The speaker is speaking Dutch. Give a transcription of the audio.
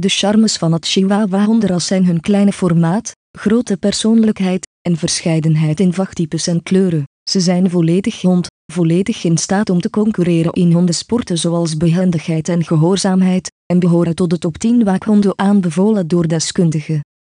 De charmes van het Chihuahua-hondenras zijn hun kleine formaat, grote persoonlijkheid en verscheidenheid in vachttypes en kleuren. Ze zijn volledig hond, volledig in staat om te concurreren in hondensporten zoals behendigheid en gehoorzaamheid, en behoren tot de top 10 waakhonden aanbevolen door deskundigen.